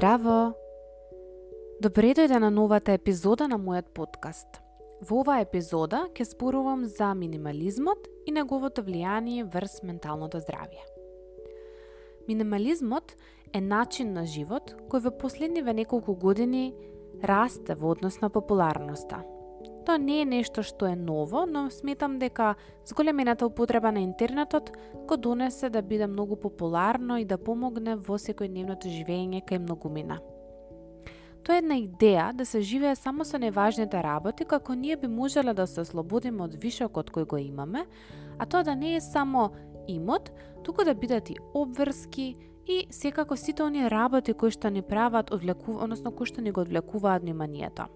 Здраво! Добре дојде на новата епизода на мојот подкаст. Во оваа епизода ќе спорувам за минимализмот и неговото влијание врз менталното здравје. Минимализмот е начин на живот кој во последниве неколку години расте во однос на популарноста. Тоа не е нешто што е ново, но сметам дека зголемената употреба на интернетот го донесе да биде многу популарно и да помогне во секојдневното живење кај многумина. Тоа е една идеја да се живее само со неважните работи, како ние би можеле да се ослободиме од вишокот кој го имаме, а тоа да не е само имот, туку да бидат и обврски и секако сите оние работи кои што ни прават одвлекува, односно кои што ни го одвлекуваат вниманието.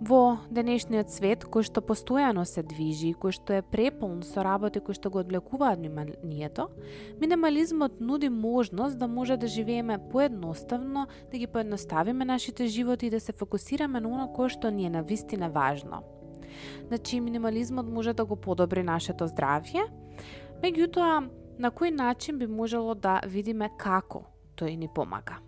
Во денешниот свет, кој што постојано се движи, кој што е преполн со работи кои што го одвлекуваат вниманието, минимализмот нуди можност да може да живееме поедноставно, да ги поедноставиме нашите животи и да се фокусираме на оно кое што ни е на вистина важно. Значи, минимализмот може да го подобри нашето здравје, меѓутоа, на кој начин би можело да видиме како тој ни помага.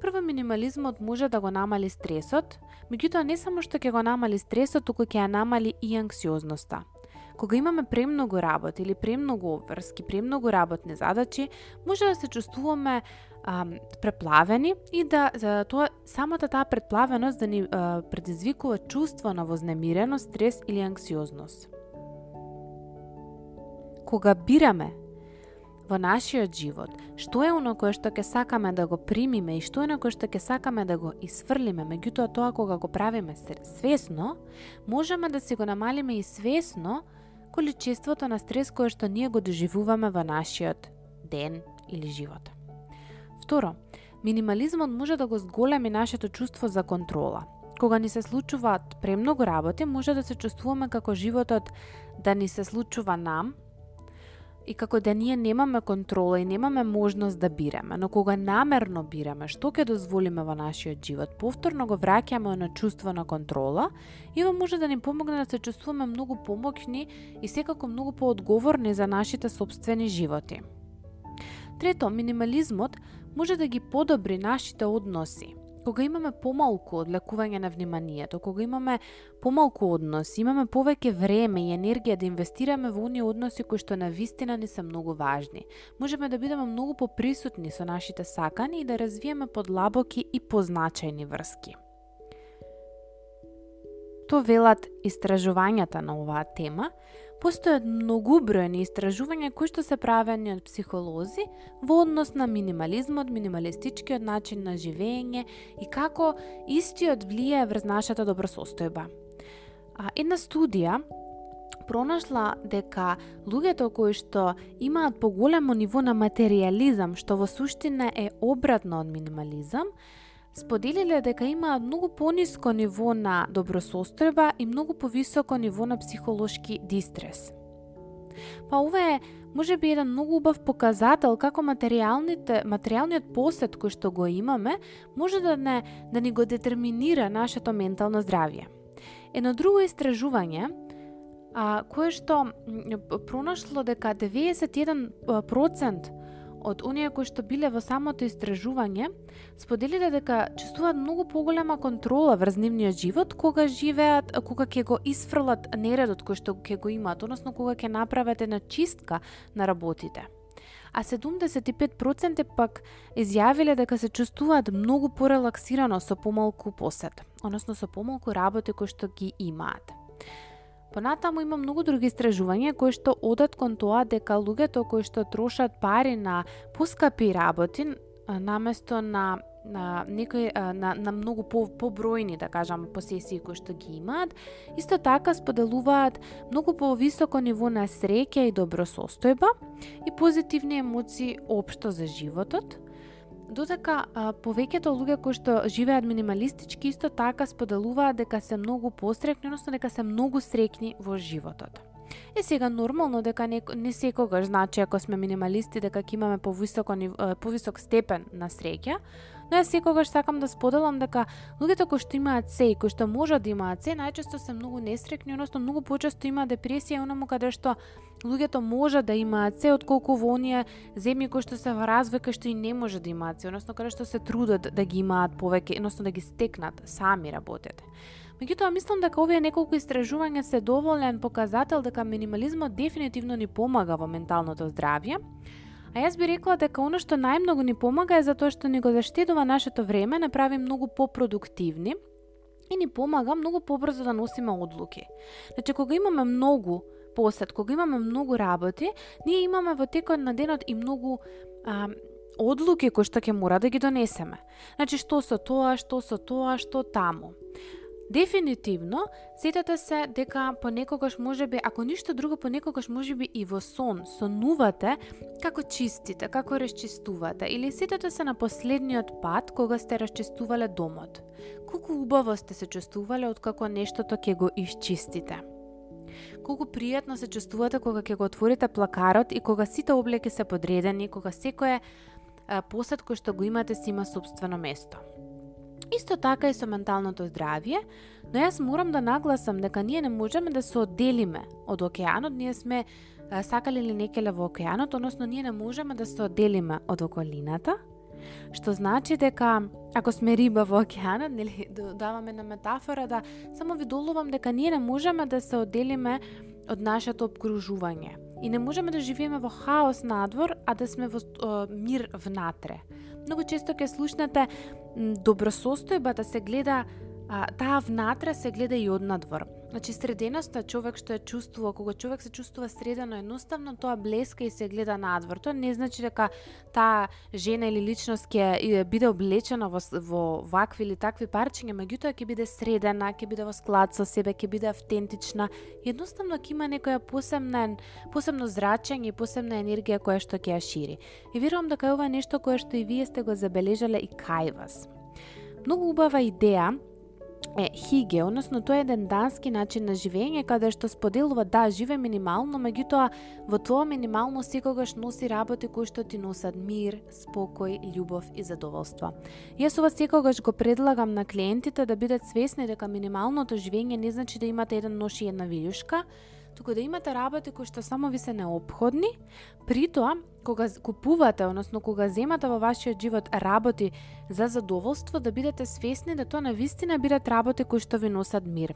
Прво, минимализмот може да го намали стресот, меѓутоа не само што ќе го намали стресот, туку ќе ја намали и анксиозноста. Кога имаме премногу работа или премногу обврски, премногу работни задачи, може да се чувствуваме а, преплавени и да за тоа самата таа предплавеност да ни а, предизвикува чувство на вознемиреност, стрес или анксиозност. Кога бираме во нашиот живот, што е оно кое што ќе сакаме да го примиме и што е оно кое што ќе сакаме да го исфрлиме, меѓутоа тоа кога го правиме свесно, можеме да си го намалиме и свесно количеството на стрес кое што ние го доживуваме во нашиот ден или живот. Второ, минимализмот може да го зголеми нашето чувство за контрола. Кога ни се случуваат премногу работи, може да се чувствуваме како животот да ни се случува нам, и како да ние немаме контрола и немаме можност да бираме, но кога намерно бираме што ќе дозволиме во нашиот живот, повторно го враќаме на чувство на контрола и ова може да ни помогне да се чувствуваме многу помоќни и секако многу поодговорни за нашите собствени животи. Трето, минимализмот може да ги подобри нашите односи кога имаме помалку одлекување на вниманието, кога имаме помалку однос, имаме повеќе време и енергија да инвестираме во оние односи кои што на вистина ни се многу важни. Можеме да бидеме многу поприсутни со нашите сакани и да развиеме подлабоки и позначајни врски. Тоа велат истражувањата на оваа тема, Постојат многу бројни истражувања кои што се правени од психолози во однос на минимализмот, минималистичкиот начин на живење и како истиот влијае врз нашата добросостојба. А, една студија пронашла дека луѓето кои што имаат поголемо ниво на материализам, што во суштина е обратно од минимализам, споделиле дека имаат многу пониско ниво на добросостојба и многу повисоко ниво на психолошки дистрес. Па ова е може би еден многу убав показател како материјалните материјалниот посет кој што го имаме може да не да ни го детерминира нашето ментално здравје. Едно друго истражување а, кое што пронашло дека 91% од оние кои што биле во самото истражување, споделиле да дека чувствуваат многу поголема контрола врз нивниот живот кога живеат, кога ќе го исфрлат нередот кој што ќе го имаат, односно кога ќе направат една чистка на работите. А 75% пак изјавиле дека се чувствуваат многу порелаксирано со помалку посет, односно со помалку работи кои што ги имаат. Понатаму има многу други истражувања кои што одат кон тоа дека луѓето кои што трошат пари на поскапи работи наместо на на некои на, на многу по, побројни, да кажам, посесии кои што ги имаат, исто така споделуваат многу повисоко ниво на среќа и добросостојба и позитивни емоции општо за животот, Додека а, повеќето луѓе кои што живеат минималистички исто така споделуваат дека се многу пострекни, односно дека се многу срекни во животот. Е сега нормално дека не, не секогаш значи ако сме минималисти дека ќе имаме повисоко повисок степен на среќа, Но јас секогаш сакам да споделам дека луѓето кои што имаат се и кои што можат да имаат се, најчесто се многу несрекни, односно многу почесто има депресија, онаму каде што луѓето може да имаат се отколку во оние земји кои што се во развој кај што и не може да имаат се, односно каде што се трудат да ги имаат повеќе, односно да ги стекнат, сами работете. Меѓутоа, мислам дека овие неколку истражувања се доволен показател дека минимализмот дефинитивно ни помага во менталното здравје, А јас би рекла дека оно што најмногу ни помага е затоа што ни го заштедува нашето време, направи многу попродуктивни и ни помага многу побрзо да носиме одлуки. Значи, кога имаме многу посет, кога имаме многу работи, ние имаме во текот на денот и многу а, одлуки кои што ќе мора да ги донесеме. Значи, што со тоа, што со тоа, што таму. Дефинитивно, сетете се дека понекогаш можеби, ако ништо друго, понекогаш можеби и во сон сонувате како чистите, како расчистувате или сетете се на последниот пат кога сте расчистувале домот. Колку убаво сте се чувствувале од како нештото ќе го исчистите. Колку пријатно се чувствувате кога ќе го отворите плакарот и кога сите облеки се подредени, кога секое посет кој што го имате си има собствено место. Исто така и со менталното здравје, но јас морам да нагласам дека ние не можеме да се одделиме од океанот, ние сме сакали или некеле во океанот, односно ние не можеме да се одделиме од околината, што значи дека ако сме риба во океанот, нели даваме на метафора да само ви долувам дека ние не можеме да се одделиме од нашето обкружување. И не можеме да живееме во хаос надвор, а да сме во о, мир внатре. Многу често ќе слушнете добросостојбата се гледа а, таа внатре се гледа и од надвор. Значи среденоста човек што ја чувствува, кога човек се чувствува средено, едноставно тоа блеска и се гледа надвор. Тоа не значи дека таа жена или личност ќе биде облечена во, во вакви или такви парчиња, меѓутоа ќе биде средена, ќе биде во склад со себе, ќе биде автентична. Едноставно ќе има некоја посебна посебно зрачење и посебна енергија која што ќе ја шири. И верувам дека ова е нешто кое што и вие сте го забележале и кај вас. Многу убава идеја е хиге, односно тоа е еден дански начин на живење каде што споделува да живе минимално, меѓутоа во тоа минимално секогаш носи работи кои што ти носат мир, спокој, љубов и задоволство. Јас ова секогаш го предлагам на клиентите да бидат свесни дека минималното живење не значи да имате еден нош и една вилјушка, туку да имате работи кои што само ви се необходни, при тоа кога купувате, односно кога земате во вашиот живот работи за задоволство, да бидете свесни да тоа на вистина бидат работи кои што ви носат мир.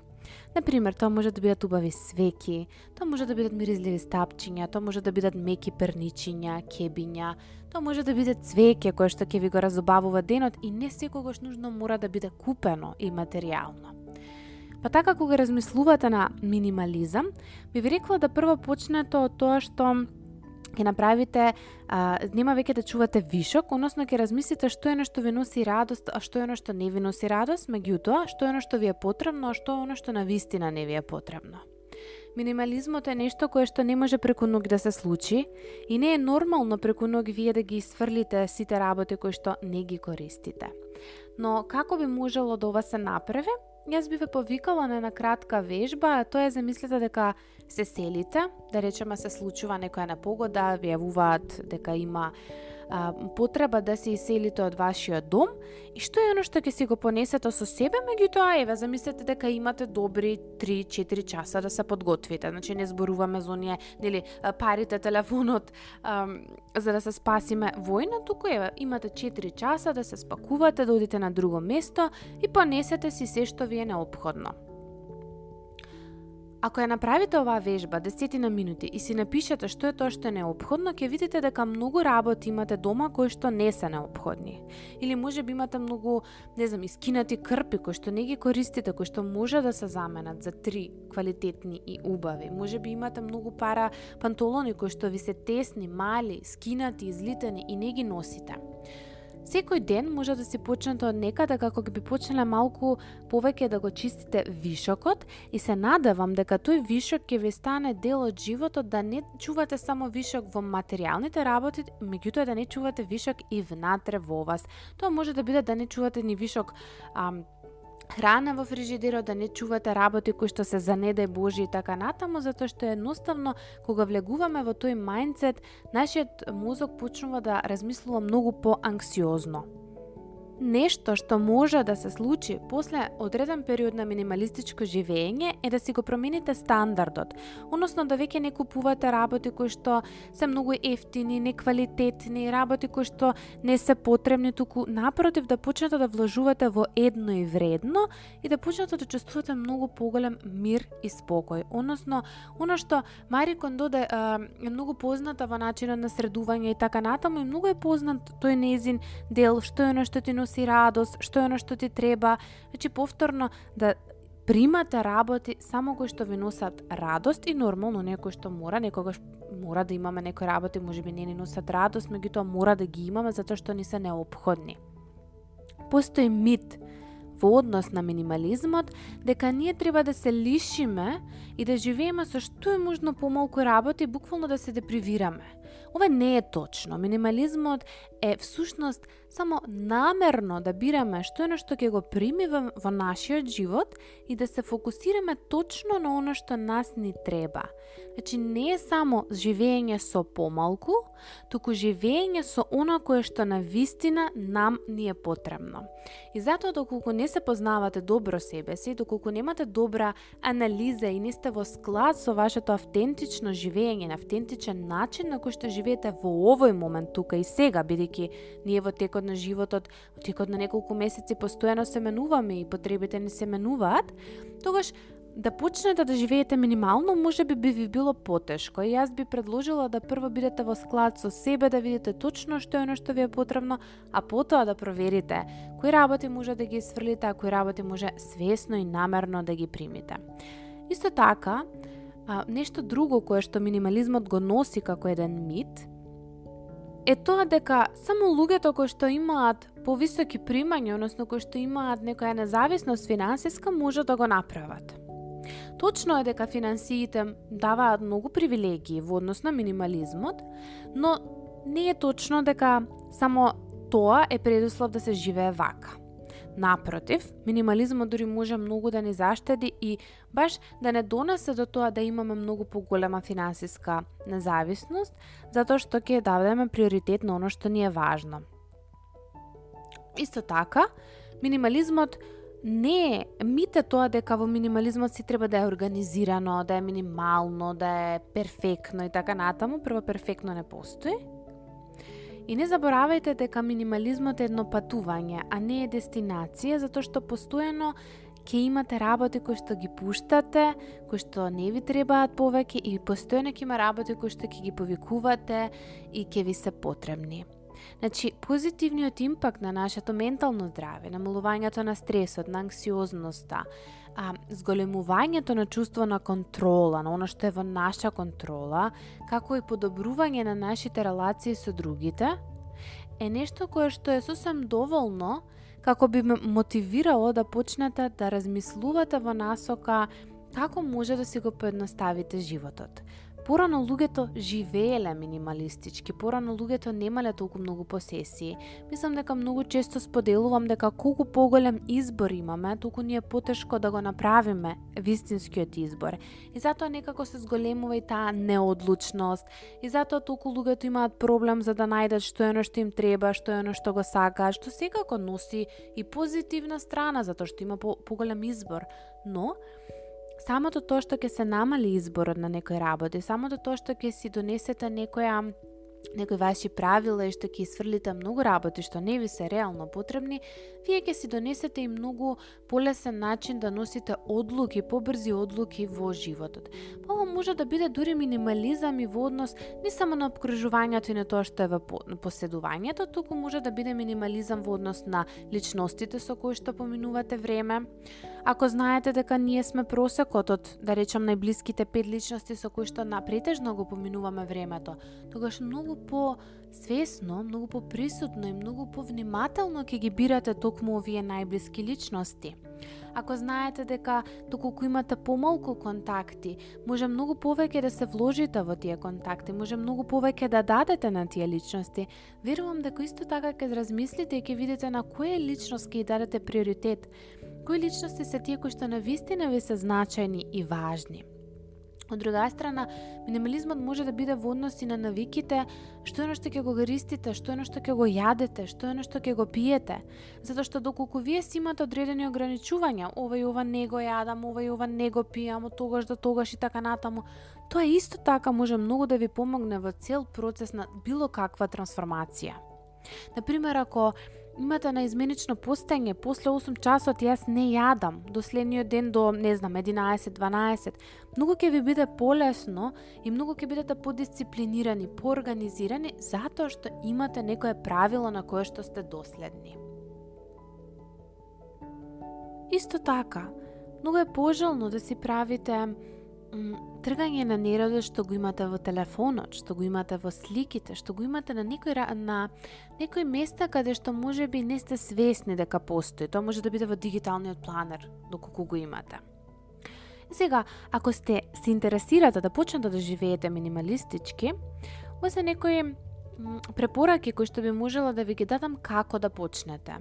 Например, тоа може да бидат убави свеки, тоа може да бидат миризливи стапчиња, тоа може да бидат меки перничиња, кебиња, тоа може да биде цвеќе кое што ќе ви го разобавува денот и не секогаш нужно мора да биде купено и материјално. Па така кога размислувате на минимализам, би ви рекла да прво почнете од тоа што ќе направите, а, нема веќе да чувате вишок, односно ќе размислите што е оно што ви носи радост, а што е оно што не ви носи радост, меѓутоа, што е оно што ви е потребно, а што е оно што на вистина не ви е потребно. Минимализмот е нешто кое што не може преку ног да се случи и не е нормално преку ног вие да ги исфрлите сите работи кои што не ги користите. Но како би можело да ова се направи? Јас би ве повикала на една кратка вежба, тоа е замислете дека се селите, да речеме се случува некоја непогода, ви дека има а, потреба да се иселите од вашиот дом и што е оно што ќе си го понесете со себе, меѓутоа еве замислете дека имате добри 3-4 часа да се подготвите. Значи не зборуваме за оние, нели, парите, телефонот а, за да се спасиме војна, туку еве имате 4 часа да се спакувате, да одите на друго место и понесете си се што ви е необходно. Ако ја направите оваа вежба десетина минути и си напишете што е тоа што е необходно, ќе видите дека многу работи имате дома кои што не се необходни. Или може би имате многу, не знам, искинати крпи кои што не ги користите, кои што може да се заменат за три квалитетни и убави. Може би имате многу пара пантолони кои што ви се тесни, мали, скинати, излитани и не ги носите. Секој ден може да се почнете од некаде како би почнале малку повеќе да го чистите вишокот и се надевам дека тој вишок ќе ви стане дел од животот да не чувате само вишок во материјалните работи, меѓутоа да не чувате вишок и внатре во вас. Тоа може да биде да не чувате ни вишок ам, храна во фрижидерот, да не чувате работи кои што се за не дај Божи и така натаму, затоа што едноставно кога влегуваме во тој мајндсет, нашиот мозок почнува да размислува многу по анксиозно. Нешто што може да се случи после одреден период на минималистичко живење е да си го промените стандардот, односно да веќе не купувате работи кои што се многу ефтини, неквалитетни, работи кои што не се потребни, туку напротив да почнете да вложувате во едно и вредно и да почнете да чувствувате многу поголем мир и спокој. Односно, она што Мари Кондо да, е многу позната во начинот на средување и така натаму и многу е познат тој незин дел што е оно што ти носи радост, што е оно што ти треба. Значи повторно да примате работи само кои што ви носат радост и нормално некој што мора, некогаш мора да имаме некои работи, може би не ни носат радост, меѓутоа мора да ги имаме затоа што ни се необходни. Постои мит во однос на минимализмот дека ние треба да се лишиме и да живееме со што е можно помалку работи, буквално да се депривираме. Ова не е точно. Минимализмот е всушност само намерно да бираме што е на што ќе го примиме во нашиот живот и да се фокусираме точно на оно што нас ни треба. Значи не е само живење со помалку, туку живење со она кое што на вистина нам ни е потребно. И затоа доколку не се познавате добро себе си, доколку немате добра анализа и не сте во склад со вашето автентично живење, на автентичен начин на кој што живеете во овој момент тука и сега, бидејќи ние во текот на животот, во текот на неколку месеци постојано се менуваме и потребите не се менуваат, тогаш да почнете да живеете минимално, може би би ви било потешко. И јас би предложила да прво бидете во склад со себе, да видите точно што е оно што ви е потребно, а потоа да проверите кои работи може да ги сврлите, а кои работи може свесно и намерно да ги примите. Исто така, А нешто друго кое што минимализмот го носи како еден мит, е тоа дека само луѓето кои што имаат повисоки примања, односно кои што имаат некоја независност финансиска, може да го направат. Точно е дека финансиите даваат многу привилегии во однос на минимализмот, но не е точно дека само тоа е предуслов да се живее вака. Напротив, минимализмот дури може многу да ни заштеди и баш да не донесе до тоа да имаме многу поголема финансиска независност, затоа што ќе дадеме приоритет на оно што ни е важно. Исто така, минимализмот не е мите тоа дека во минимализмот си треба да е организирано, да е минимално, да е перфектно и така натаму. Прво перфектно не постои, И не заборавајте дека минимализмот е едно патување, а не е дестинација, затоа што постојано ќе имате работи кои што ги пуштате, кои што не ви требаат повеќе и постојано ќе има работи кои што ќе ги повикувате и ќе ви се потребни. Значи, позитивниот импакт на нашето ментално здраве, намалувањето на стресот, на анксиозноста, а, зголемувањето на чувство на контрола, на оно што е во наша контрола, како и подобрување на нашите релации со другите, е нешто кое што е сосем доволно како би ме мотивирало да почнете да размислувате во насока како може да си го поедноставите животот. Порано луѓето живееле минималистички, порано луѓето немале толку многу посесии. Мислам дека многу често споделувам дека колку поголем избор имаме, толку ни е потешко да го направиме вистинскиот избор. И затоа некако се зголемува и таа неодлучност. И затоа толку луѓето имаат проблем за да најдат што е оно што им треба, што е оно што го сакаат, што секако носи и позитивна страна, затоа што има по поголем избор. Но, самото тоа што ќе се намали изборот на некој работи, самото тоа што ќе си донесете некоја некои ваши правила и што ќе исфрлите многу работи што не ви се реално потребни, вие ќе си донесете и многу полесен начин да носите одлуки, побрзи одлуки во животот. Па ова може да биде дури минимализам и во однос не само на обкружувањето и на тоа што е во поседувањето, туку може да биде минимализам во однос на личностите со кои што поминувате време. Ако знаете дека ние сме просекот од, да речам, најблиските пет личности со кои што напретежно го поминуваме времето, тогаш многу по свесно, многу поприсутно и многу повнимателно ќе ги бирате токму овие најблиски личности. Ако знаете дека доколку имате помалку контакти, може многу повеќе да се вложите во тие контакти, може многу повеќе да дадете на тие личности, верувам дека исто така ќе размислите и ќе видите на која личност ќе дадете приоритет, кои личности се тие кои што на вистина ви се значајни и важни. Од друга страна, минимализмот може да биде во односи на навиките, што е што ќе го користите, што е што ќе го јадете, што е што ќе го пиете. Затоа што доколку вие си имате одредени ограничувања, ова и ова не го јадам, ова и ова не го пијам, од тогаш до тогаш и така натаму, тоа исто така може многу да ви помогне во цел процес на било каква трансформација. Например, ако имате на изменично постење, после 8 часот јас не јадам, до следниот ден до, не знам, 11-12, многу ќе ви биде полесно и многу ќе бидете подисциплинирани, поорганизирани, затоа што имате некое правило на кое што сте доследни. Исто така, многу е пожелно да си правите тргање на неродот што го имате во телефонот, што го имате во сликите, што го имате на некој на некој места каде што може би не сте свесни дека постои. Тоа може да биде во дигиталниот планер, доколку го имате. Сега, ако сте се интересирате да почнете да живеете минималистички, ова се некои препораки кои што би можела да ви ги дадам како да почнете.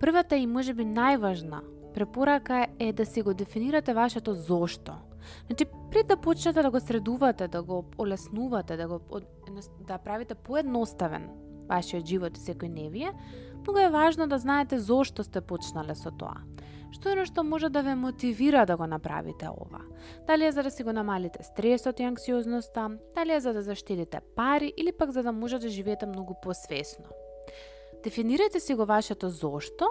Првата и можеби најважна препорака е да си го дефинирате вашето зошто – Значи, пред да почнете да го средувате, да го олеснувате, да го да правите поедноставен вашиот живот и секој невие, многу е важно да знаете зошто сте почнале со тоа. Што е што може да ве мотивира да го направите ова? Дали е за да си го намалите стресот и анксиозноста, дали е за да заштедите пари или пак за да може да живеете многу посвесно. Дефинирайте си го вашето зошто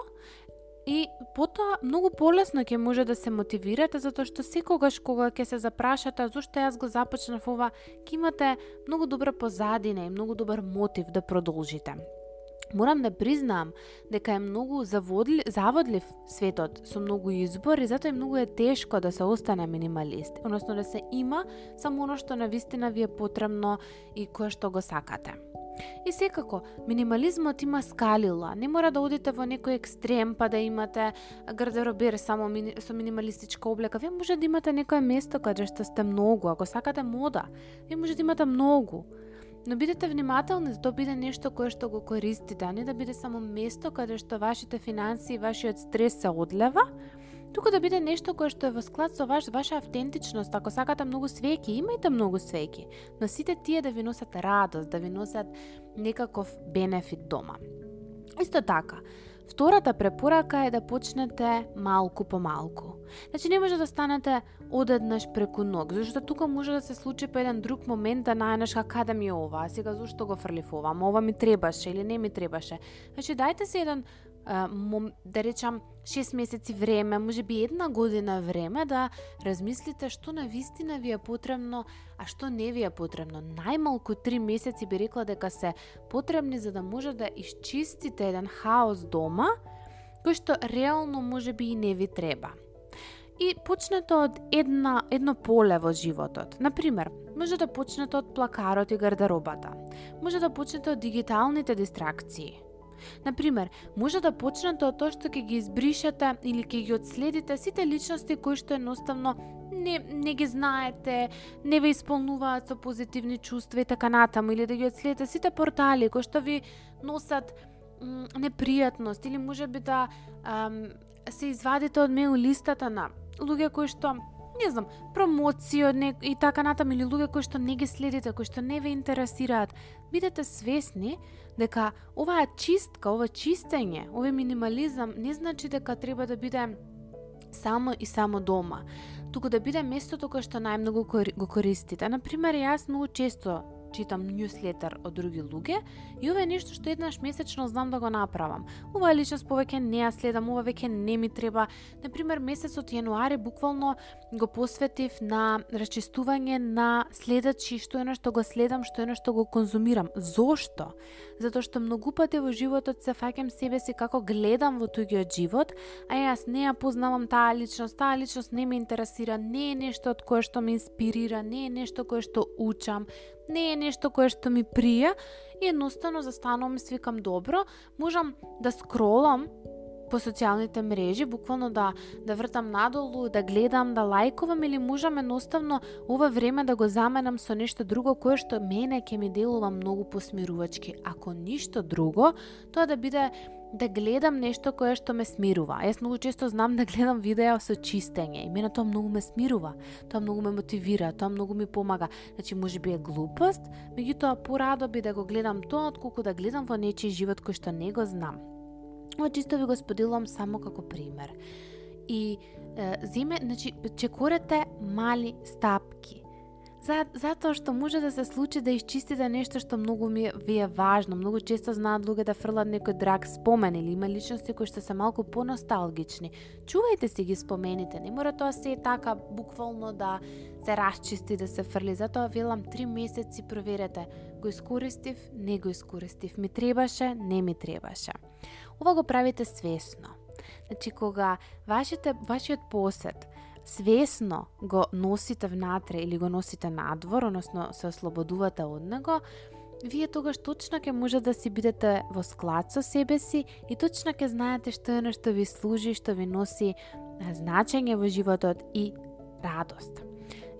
И потоа многу полесно ќе може да се мотивирате затоа што секогаш кога ќе се запрашате зошто јас го започнав ова, ќе имате многу добра позадина и многу добар мотив да продолжите. Морам да признам дека е многу заводли, заводлив светот со многу избор и затоа е многу е тешко да се остане минималист, односно да се има само оно што на вистина ви е потребно и кое што го сакате. И секако, минимализмот има скалила. Не мора да одите во некој екстрем па да имате гардеробер само мини, со минималистичка облека. Вие може да имате некое место каде што сте многу. Ако сакате мода, вие може да имате многу. Но бидете внимателни да тоа биде нешто кое што го користите, а не да биде само место каде што вашите финанси и вашиот стрес се одлева, туку да биде нешто кое што е во склад со ваш, ваша автентичност. Ако сакате многу свеќи, имајте многу свеќи. но сите тие да ви носат радост, да ви носат некаков бенефит дома. Исто така, Втората препорака е да почнете малку по малку. Значи не може да станете одеднаш преку ног, зашто тука може да се случи по еден друг момент да најдеш кака да ми е ова, а сега зошто го фрлифувам? ова, ова ми требаше или не ми требаше. Значи дајте се еден да речам 6 месеци време, може би една година време да размислите што на вистина ви е потребно, а што не ви е потребно. Најмалку 3 месеци би рекла дека се потребни за да може да исчистите еден хаос дома, кој што реално може би и не ви треба. И почнете од една, едно поле во животот. Например, може да почнете од плакарот и гардеробата. Може да почнете од дигиталните дистракции Например, може да почнете од тоа што ќе ги избришете или ќе ги одследите сите личности кои што едноставно не, не ги знаете, не ве исполнуваат со позитивни чувства и така натаму, или да ги одследите сите портали кои што ви носат непријатност, или може би да ам, се извадите од мејл листата на луѓе кои што не знам, промоција не, и така натаму или луѓе кои што не ги следите, кои што не ве интересираат, бидете свесни дека оваа чистка, ова чистење, овој минимализам не значи дека треба да биде само и само дома, туку да биде местото кое што најмногу го користите. Например, јас многу често читам ньюслетер од други луѓе и ова е нешто што еднаш месечно знам да го направам. Ова личност повеќе не ја следам, ова веќе не ми треба. Например, месецот јануари буквално го посветив на расчистување на следачи што е што го следам, што е што го конзумирам. Зошто? Затоа што многу пати во животот се фаќам себе си како гледам во туѓиот живот, а јас не ја познавам таа личност, таа личност не ме интересира, не е нешто од кое што ме инспирира, не е нешто кое што учам, не е нешто кое што ми прија и едноставно застанувам и свикам добро, можам да скролам по социјалните мрежи, буквално да да вртам надолу, да гледам, да лајкувам или можам едноставно ова време да го заменам со нешто друго кое што мене ќе ми делува многу посмирувачки. Ако ништо друго, тоа да биде да гледам нешто кое што ме смирува. Јас многу често знам да гледам видеа со чистење и мене тоа многу ме смирува. Тоа многу ме мотивира, тоа многу ми помага. Значи може би е глупост, меѓутоа порадо би да го гледам тоа отколку да гледам во нечи живот кој што не го знам. Ова чисто ви го споделувам само како пример. И е, зиме, значи, чекурете мали стапки За, затоа што може да се случи да исчистите нешто што многу ми ви е важно. Многу често знаат луѓе да фрлат некој драг спомен или има личности кои што се малку поносталгични. Чувајте си ги спомените. Не мора тоа се така буквално да се расчисти да се фрли. Затоа велам три месеци проверете. Го искористив, не го искористив. Ми требаше, не ми требаше. Ова го правите свесно. Значи кога вашите вашиот посет свесно го носите внатре или го носите надвор, односно се ослободувате од него, вие тогаш точно ќе може да си бидете во склад со себе си и точно ќе знаете што е што ви служи, што ви носи значење во животот и радост.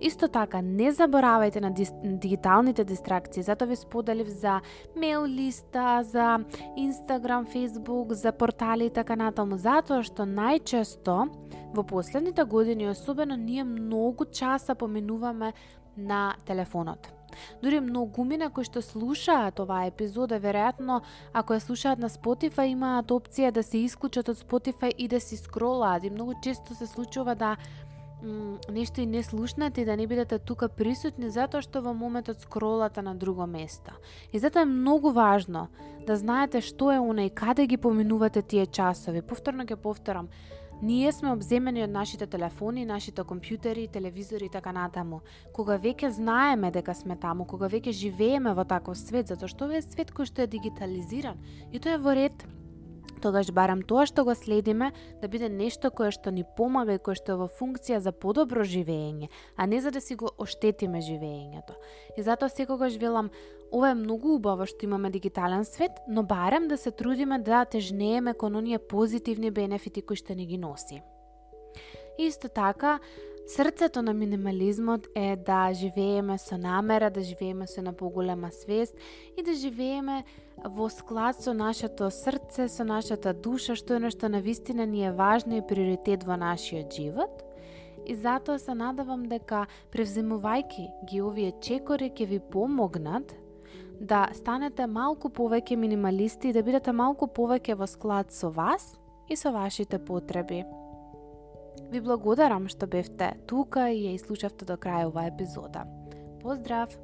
Исто така, не заборавајте на дигиталните дистракции, затоа ви споделив за мейл листа, за Инстаграм, Фейсбук, за портали и така натаму, затоа што најчесто во последните години, особено ние многу часа поминуваме на телефонот. Дури многумина кои што слушаат оваа епизода, веројатно ако ја слушаат на Spotify имаат опција да се исклучат од Spotify и да се скролаат и многу често се случува да нешто и не слушнате и да не бидете тука присутни затоа што во моментот скролате на друго место. И затоа е многу важно да знаете што е она и каде ги поминувате тие часови. Повторно ќе повторам, Ние сме обземени од нашите телефони, нашите компјутери, телевизори и така натаму. Кога веќе знаеме дека сме таму, кога веќе живееме во таков свет, затоа што е свет кој што е дигитализиран и тоа е во ред тогаш барам тоа што го следиме да биде нешто кое што ни помага и кое што е во функција за подобро живење, а не за да си го оштетиме живењето. И затоа секогаш велам, ова е многу убаво што имаме дигитален свет, но барем да се трудиме да тежнееме кон оние позитивни бенефити кои што ни ги носи. Исто така, Срцето на минимализмот е да живееме со намера, да живееме со на поголема свест и да живееме во склад со нашето срце, со нашата душа, што е нешто на вистина ни е важно и приоритет во нашиот живот. И затоа се надавам дека превземувајќи ги овие чекори ќе ви помогнат да станете малку повеќе минималисти и да бидете малку повеќе во склад со вас и со вашите потреби. Ви благодарам што бевте тука и ја изслушавте до крај оваа епизода. Поздрав!